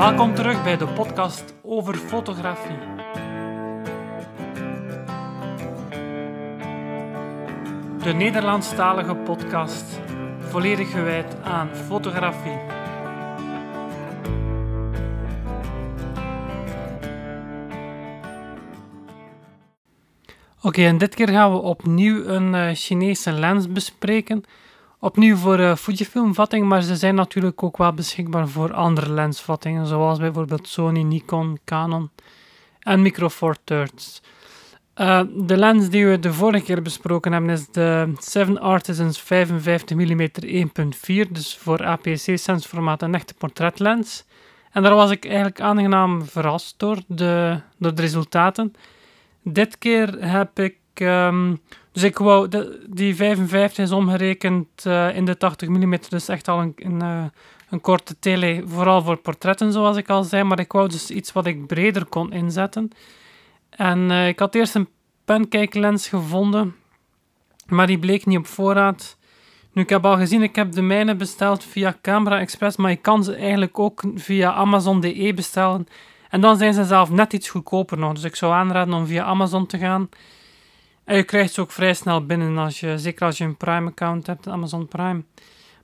Welkom terug bij de podcast over fotografie. De Nederlandstalige podcast, volledig gewijd aan fotografie. Oké, en dit keer gaan we opnieuw een uh, Chinese lens bespreken. Opnieuw voor uh, Fujifilm-vatting, maar ze zijn natuurlijk ook wel beschikbaar voor andere lensvattingen, zoals bijvoorbeeld Sony, Nikon, Canon en Micro Four Thirds. Uh, de lens die we de vorige keer besproken hebben is de Seven Artisans 55 mm 1.4, dus voor APC-sensformaat een echte portretlens. En daar was ik eigenlijk aangenaam verrast door de, door de resultaten. Dit keer heb ik um, dus ik wou, de, die 55 is omgerekend uh, in de 80 mm, dus echt al een, een, uh, een, korte tele, vooral voor portretten zoals ik al zei, maar ik wou dus iets wat ik breder kon inzetten. En uh, ik had eerst een pancake lens gevonden, maar die bleek niet op voorraad. Nu, ik heb al gezien, ik heb de mijne besteld via Camera Express, maar ik kan ze eigenlijk ook via Amazon.de bestellen. En dan zijn ze zelf net iets goedkoper nog, dus ik zou aanraden om via Amazon te gaan. En je krijgt ze ook vrij snel binnen, als je, zeker als je een Prime-account hebt, Amazon Prime.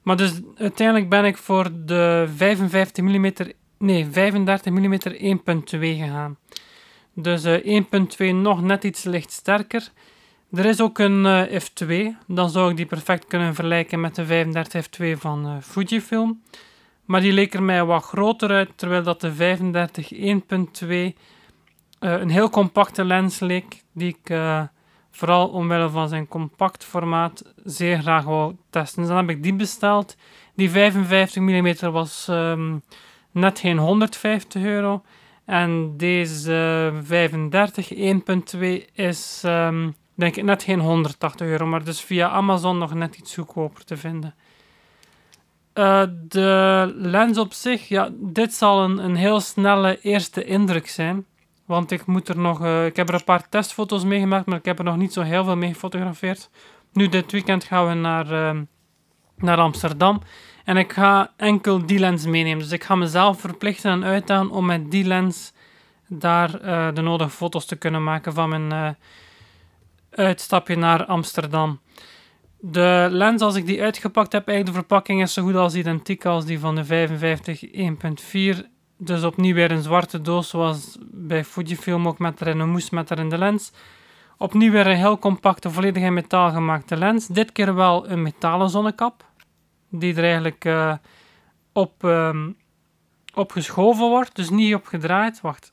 Maar dus uiteindelijk ben ik voor de 55 mm, nee, 35 mm 1.2 gegaan. Dus uh, eh, 1.2 nog net iets licht sterker. Er is ook een uh, f2, dan zou ik die perfect kunnen vergelijken met de 35 f2 van uh, Fujifilm. Maar die leek er mij wat groter uit, terwijl dat de 35 1.2 een heel compacte lens leek, die ik vooral omwille van zijn compact formaat, zeer graag wou testen. Dus dan heb ik die besteld. Die 55 mm was um, net geen 150 euro. En deze 35 1.2 is um, denk ik net geen 180 euro, maar dus via Amazon nog net iets goedkoper te vinden. Uh, de lens op zich, ja, dit zal een, een heel snelle eerste indruk zijn. Want ik moet er nog. Uh, ik heb er een paar testfoto's mee gemaakt, maar ik heb er nog niet zo heel veel mee gefotografeerd. Nu, dit weekend gaan we naar, uh, naar Amsterdam. En ik ga enkel die lens meenemen. Dus ik ga mezelf verplichten en uitdagen om met die lens daar uh, de nodige foto's te kunnen maken van mijn uitstapje naar Amsterdam. De lens, als ik die uitgepakt heb, eigenlijk de verpakking is zo goed als identiek als die van de 55 1.4 dus opnieuw weer een zwarte doos, zoals bij Fujifilm ook met erin een moes met erin de lens. Opnieuw weer een heel compacte, volledig in metaal gemaakte lens. Dit keer wel een metalen zonnekap, die er eigenlijk uh, op, um, op geschoven wordt, dus niet op gedraaid. Wacht,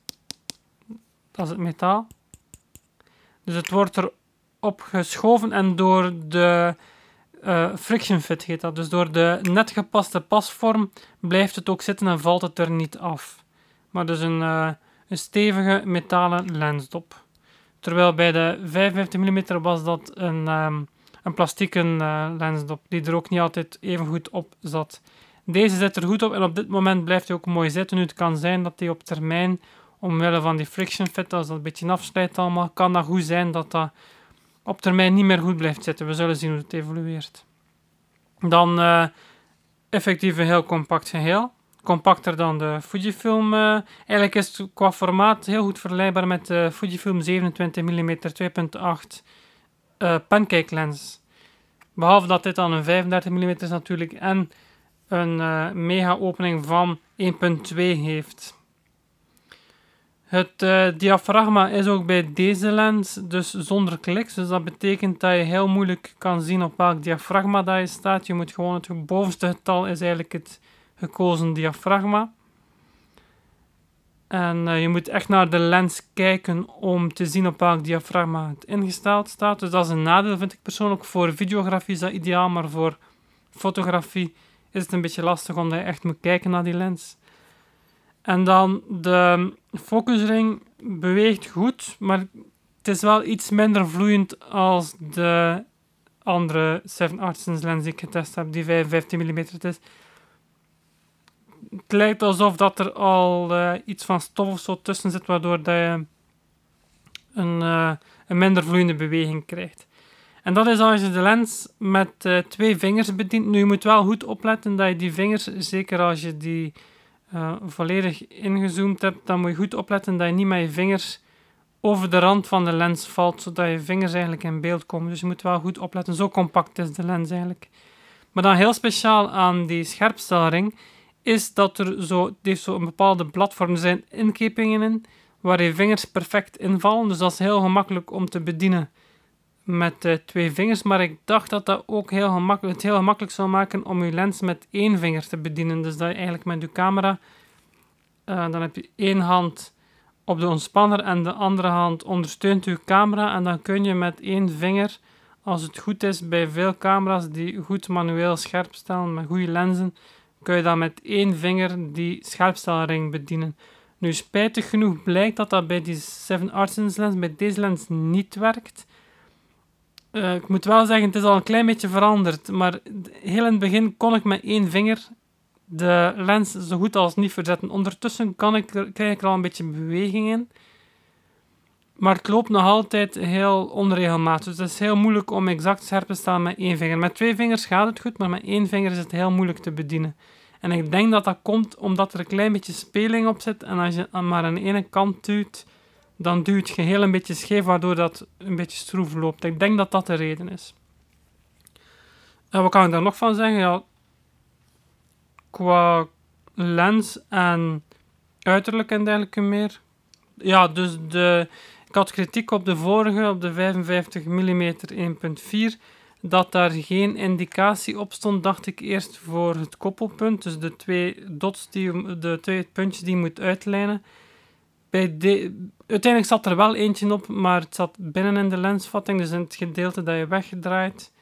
dat is het metaal. Dus het wordt er op geschoven en door de uh, friction fit heet dat. Dus door de net gepaste pasvorm blijft het ook zitten en valt het er niet af. Maar dus een, uh, een stevige metalen lensdop. Terwijl bij de 55 mm was dat een, um, een plastieke uh, lensdop, die er ook niet altijd even goed op zat. Deze zit er goed op en op dit moment blijft hij ook mooi zitten. Nu, het kan zijn dat hij op termijn, omwille van die friction fit, als dat een beetje afsluit allemaal, kan dat goed zijn dat dat op termijn niet meer goed blijft zitten. We zullen zien hoe het evolueert. Dan uh, effectief een heel compact geheel. Compacter dan de Fujifilm. Uh, eigenlijk is het qua formaat heel goed vergelijkbaar met de Fujifilm 27 mm 2.8 uh, pancake lens. Behalve dat dit dan een 35 mm is natuurlijk en een uh, mega opening van 1.2 heeft. Het uh, diafragma is ook bij deze lens dus zonder kliks. Dus dat betekent dat je heel moeilijk kan zien op welk diafragma dat je staat. Je moet gewoon het bovenste getal is eigenlijk het gekozen diafragma. En uh, je moet echt naar de lens kijken om te zien op welk diafragma het ingesteld staat. Dus dat is een nadeel, vind ik persoonlijk. Voor videografie is dat ideaal, maar voor fotografie is het een beetje lastig omdat je echt moet kijken naar die lens. En dan de focusring beweegt goed, maar het is wel iets minder vloeiend als de andere 7 Artisans lens die ik getest heb, die 55 mm is. Het lijkt alsof dat er al uh, iets van stof of zo tussen zit, waardoor dat je een, uh, een minder vloeiende beweging krijgt. En dat is als je de lens met uh, twee vingers bedient. Nu, je moet wel goed opletten dat je die vingers, zeker als je die uh, volledig ingezoomd hebt, dan moet je goed opletten dat je niet met je vingers over de rand van de lens valt, zodat je vingers eigenlijk in beeld komen. Dus je moet wel goed opletten. Zo compact is de lens eigenlijk. Maar dan heel speciaal aan die scherpstelring is dat er zo, heeft zo een bepaalde platform. Er zijn inkepingen in waar je vingers perfect invallen. Dus dat is heel gemakkelijk om te bedienen met uh, twee vingers. Maar ik dacht dat dat ook heel gemakkelijk, het heel gemakkelijk zou maken om je lens met één vinger te bedienen. Dus dat je eigenlijk met je camera, uh, dan heb je één hand op de ontspanner en de andere hand ondersteunt je camera. En dan kun je met één vinger, als het goed is bij veel camera's die goed manueel scherp stellen met goede lenzen, kun je dan met één vinger die scherpstelring bedienen. Nu, spijtig genoeg blijkt dat dat bij die 7 Arsens lens, bij deze lens niet werkt. Uh, ik moet wel zeggen, het is al een klein beetje veranderd. Maar heel in het begin kon ik met één vinger de lens zo goed als niet verzetten. Ondertussen kan ik, krijg ik er al een beetje beweging in. Maar het loopt nog altijd heel onregelmatig. Dus het is heel moeilijk om exact scherp te staan met één vinger. Met twee vingers gaat het goed, maar met één vinger is het heel moeilijk te bedienen. En ik denk dat dat komt omdat er een klein beetje speling op zit. En als je maar aan de ene kant duwt, dan duwt het geheel een beetje scheef, waardoor dat een beetje stroef loopt. Ik denk dat dat de reden is. En wat kan ik daar nog van zeggen? Ja, qua lens en uiterlijk en dergelijke meer. Ja, dus de, ik had kritiek op de vorige, op de 55 mm 1.4 dat daar geen indicatie op stond, dacht ik eerst voor het koppelpunt. Dus de twee dots, die, de twee puntjes die je moet uitlijnen. Bij de, uiteindelijk zat er wel eentje op, maar het zat binnen in de lensvatting, dus in het gedeelte dat je wegdraait.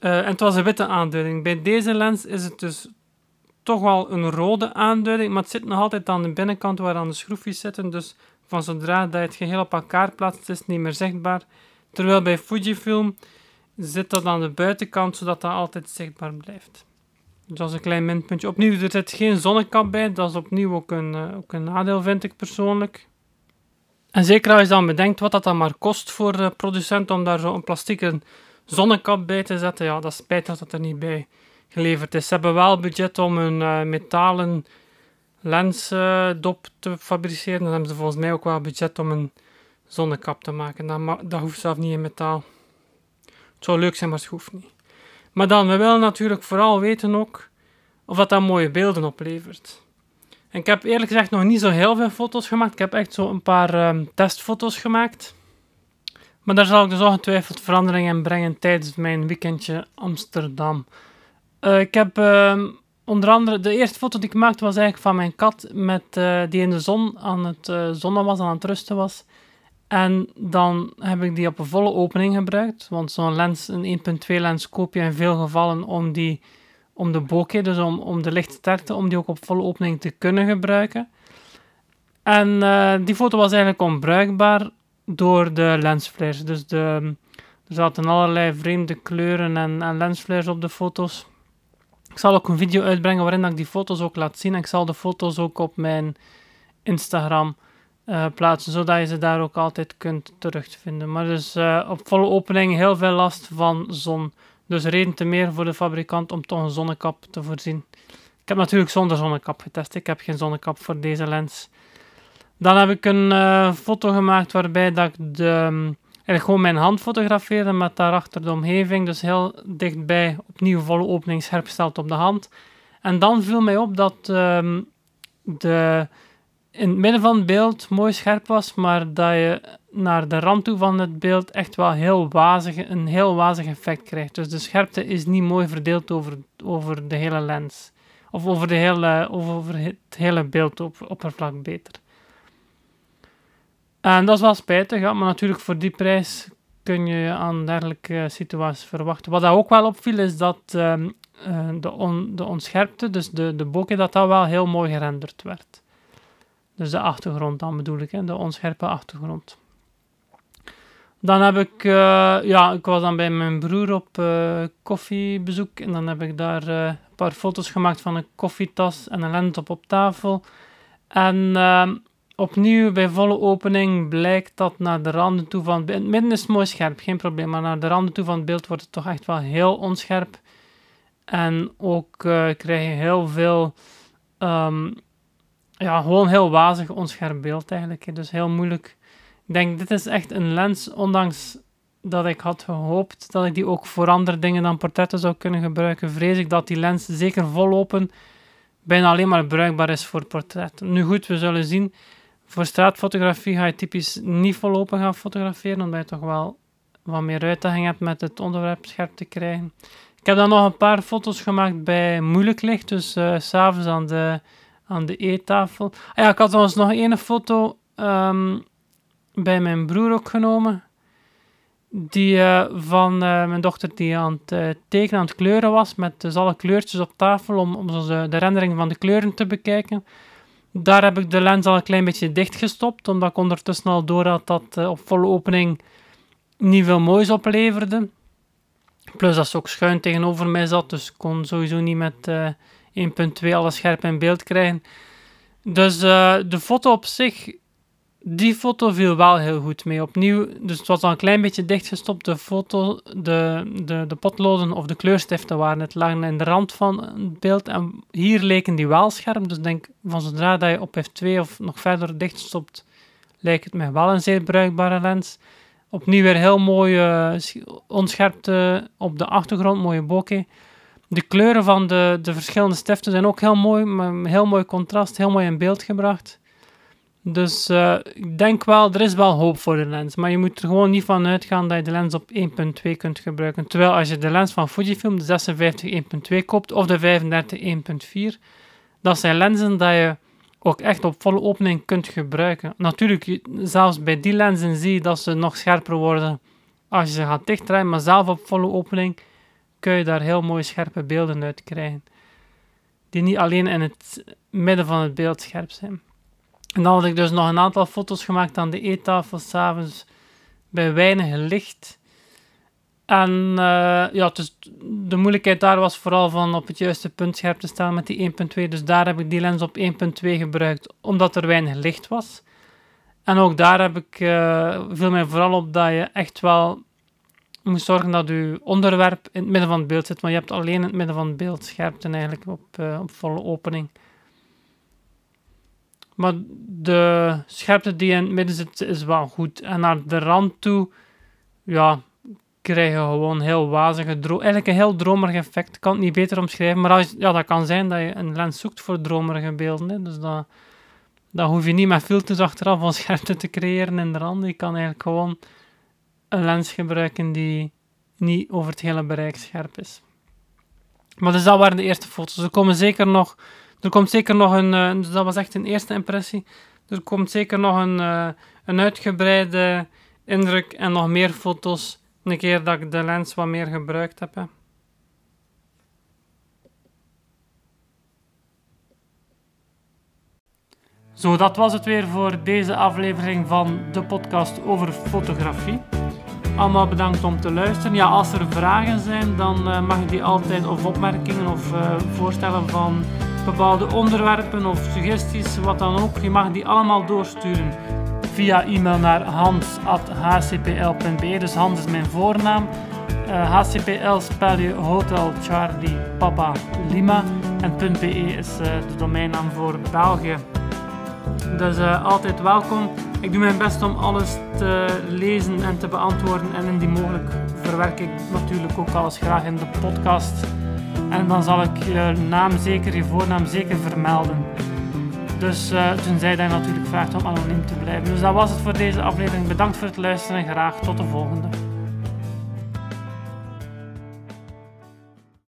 Uh, en het was een witte aanduiding. Bij deze lens is het dus toch wel een rode aanduiding, maar het zit nog altijd aan de binnenkant waar aan de schroefjes zitten. Dus van zodra dat je het geheel op elkaar plaatst, is het niet meer zichtbaar. Terwijl bij Fujifilm zit dat aan de buitenkant, zodat dat altijd zichtbaar blijft. Dus is een klein minpuntje. Opnieuw, er zit geen zonnekap bij. Dat is opnieuw ook een, uh, ook een nadeel, vind ik persoonlijk. En zeker als je dan bedenkt wat dat dan maar kost voor de producent om daar zo een plastieke zonnekap bij te zetten. Ja, dat spijt dat dat er niet bij geleverd is. Ze hebben wel budget om een uh, metalen lensdop uh, te fabriceren. Dan hebben ze volgens mij ook wel budget om een zonnekap te maken. Dat, dat hoeft zelf niet in metaal. Het zou leuk zijn, maar het hoeft niet. Maar dan, we willen natuurlijk vooral weten ook of dat, dat mooie beelden oplevert. En ik heb eerlijk gezegd nog niet zo heel veel foto's gemaakt. Ik heb echt zo een paar um, testfoto's gemaakt. Maar daar zal ik dus ongetwijfeld verandering in brengen tijdens mijn weekendje Amsterdam. Uh, ik heb uh, onder andere, de eerste foto die ik maakte was eigenlijk van mijn kat met, uh, die in de zon aan het uh, zonnen was, aan het rusten was. En dan heb ik die op een volle opening gebruikt. Want zo'n lens, een 1.2 lens, koop je in veel gevallen om, die, om de bokeh, dus om, om de lichtsterkte, om die ook op volle opening te kunnen gebruiken. En uh, die foto was eigenlijk onbruikbaar door de lensflares. Dus de, er zaten allerlei vreemde kleuren en, en lensflares op de foto's. Ik zal ook een video uitbrengen waarin ik die foto's ook laat zien. En ik zal de foto's ook op mijn Instagram uh, plaatsen, zodat je ze daar ook altijd kunt terugvinden. Maar dus uh, op volle opening heel veel last van zon. Dus reden te meer voor de fabrikant om toch een zonnekap te voorzien. Ik heb natuurlijk zonder zonnekap getest. Ik heb geen zonnekap voor deze lens. Dan heb ik een uh, foto gemaakt waarbij dat ik de, um, gewoon mijn hand fotografeerde met daarachter de omgeving. Dus heel dichtbij, opnieuw volle opening scherp op de hand. En dan viel mij op dat um, de in het midden van het beeld mooi scherp was, maar dat je naar de rand toe van het beeld echt wel heel wazig, een heel wazig effect krijgt. Dus de scherpte is niet mooi verdeeld over, over de hele lens. Of over, de hele, of over het hele beeldoppervlak beter. En dat is wel spijtig, ja, maar natuurlijk voor die prijs kun je aan dergelijke situaties verwachten. Wat dat ook wel opviel is dat um, uh, de, on, de onscherpte, dus de, de bokeh, dat dat wel heel mooi gerenderd werd. Dus de achtergrond dan bedoel ik, hè, de onscherpe achtergrond. Dan heb ik, uh, ja, ik was dan bij mijn broer op uh, koffiebezoek en dan heb ik daar uh, een paar foto's gemaakt van een koffietas en een laptop op tafel. En opnieuw bij volle opening blijkt dat naar de randen toe van het beeld, midden is het mooi scherp, geen probleem, maar naar de randen toe van het beeld wordt het toch echt wel heel onscherp. En ook krijg je heel veel ehm, ja, gewoon heel wazig onscherp beeld eigenlijk. Dus heel moeilijk. Ik denk, dit is echt een lens, ondanks dat ik had gehoopt dat ik die ook voor andere dingen dan portretten zou kunnen gebruiken, vrees ik dat die lens zeker volopen bijna alleen maar bruikbaar is voor portretten. Nu goed, we zullen zien. Voor straatfotografie ga je typisch niet volopen gaan fotograferen, omdat je toch wel wat meer uitdaging hebt met het onderwerp scherp te krijgen. Ik heb dan nog een paar foto's gemaakt bij moeilijk licht, dus uh, s'avonds aan de, aan de eettafel. Ah ja, ik had trouwens nog één foto um, bij mijn broer ook genomen. Die uh, van uh, mijn dochter die aan het uh, tekenen, aan het kleuren was, met dus alle kleurtjes op tafel om, om zo de rendering van de kleuren te bekijken. Daar heb ik de lens al een klein beetje dichtgestopt, omdat ik ondertussen al door had dat op volle opening niet veel moois opleverde. Plus dat ze ook schuin tegenover mij zat, dus ik kon sowieso niet met 1.2 alles scherp in beeld krijgen. Dus uh, de foto op zich, die foto viel wel heel goed mee. Opnieuw, dus het was al een klein beetje dichtgestopt. De foto, de, de, de potloden of de kleurstiften waren het lagen in de rand van het beeld. En hier leken die wel scherp. Dus denk van zodra dat je op F2 of nog verder dichtstopt, lijkt het mij wel een zeer bruikbare lens. Opnieuw weer heel mooie onscherpte op de achtergrond, mooie bokeh. De kleuren van de, de verschillende stiften zijn ook heel mooi, met heel mooi contrast, heel mooi in beeld gebracht. Dus uh, ik denk wel, er is wel hoop voor de lens. Maar je moet er gewoon niet van uitgaan dat je de lens op 1.2 kunt gebruiken. Terwijl als je de lens van Fujifilm, de 56 1.2 koopt, of de 35 1.4, dat zijn lenzen dat je ook echt op volle opening kunt gebruiken. Natuurlijk, zelfs bij die lenzen zie je dat ze nog scherper worden als je ze gaat dichtdraaien, maar zelf op volle opening kun je daar heel mooie scherpe beelden uit krijgen. Die niet alleen in het midden van het beeld scherp zijn. En dan had ik dus nog een aantal foto's gemaakt aan de eettafel s'avonds bij weinig licht. En uh, ja, dus de moeilijkheid daar was vooral van op het juiste punt scherp te stellen met die 1.2. Dus daar heb ik die lens op 1.2 gebruikt, omdat er weinig licht was. En ook daar heb ik, uh, viel mij vooral op dat je echt wel moet zorgen dat je onderwerp in het midden van het beeld zit. Want je hebt alleen in het midden van het beeld scherpte eigenlijk op, uh, op volle opening. Maar de scherpte die in het midden zit, is wel goed. En naar de rand toe, ja, krijg je gewoon heel wazige, eigenlijk een heel dromerig effect. Ik kan het niet beter omschrijven, maar als, ja, dat kan zijn dat je een lens zoekt voor dromerige beelden. Hè. Dus dat, dan hoef je niet met filters achteraf van scherpte te creëren in de rand. Je kan eigenlijk gewoon een lens gebruiken die niet over het hele bereik scherp is. Maar dus dat waren de eerste foto's. Er komen zeker nog, er komt zeker nog een, uh, dus dat was echt een eerste impressie. Er komt zeker nog een, uh, een uitgebreide indruk en nog meer foto's een keer dat ik de lens wat meer gebruikt heb. Zo, dat was het weer voor deze aflevering van de podcast over fotografie. Allemaal bedankt om te luisteren. Ja, als er vragen zijn, dan uh, mag je die altijd, of opmerkingen of uh, voorstellen van bepaalde onderwerpen of suggesties, wat dan ook. Je mag die allemaal doorsturen via e-mail naar hans.hcpl.be. Dus Hans is mijn voornaam. Uh, eh, HCPL spel je Hotel Charlie Papa Lima. En .be is de domeinnaam voor België. Dus uh, altijd welkom. Ik doe mijn best om alles te lezen en te beantwoorden. En indien mogelijk verwerk ik natuurlijk ook alles graag in de podcast. En dan zal ik je naam zeker, je voornaam zeker vermelden. Dus uh, tenzij dat je natuurlijk vraagt om anoniem te blijven. Dus dat was het voor deze aflevering. Bedankt voor het luisteren en graag tot de volgende.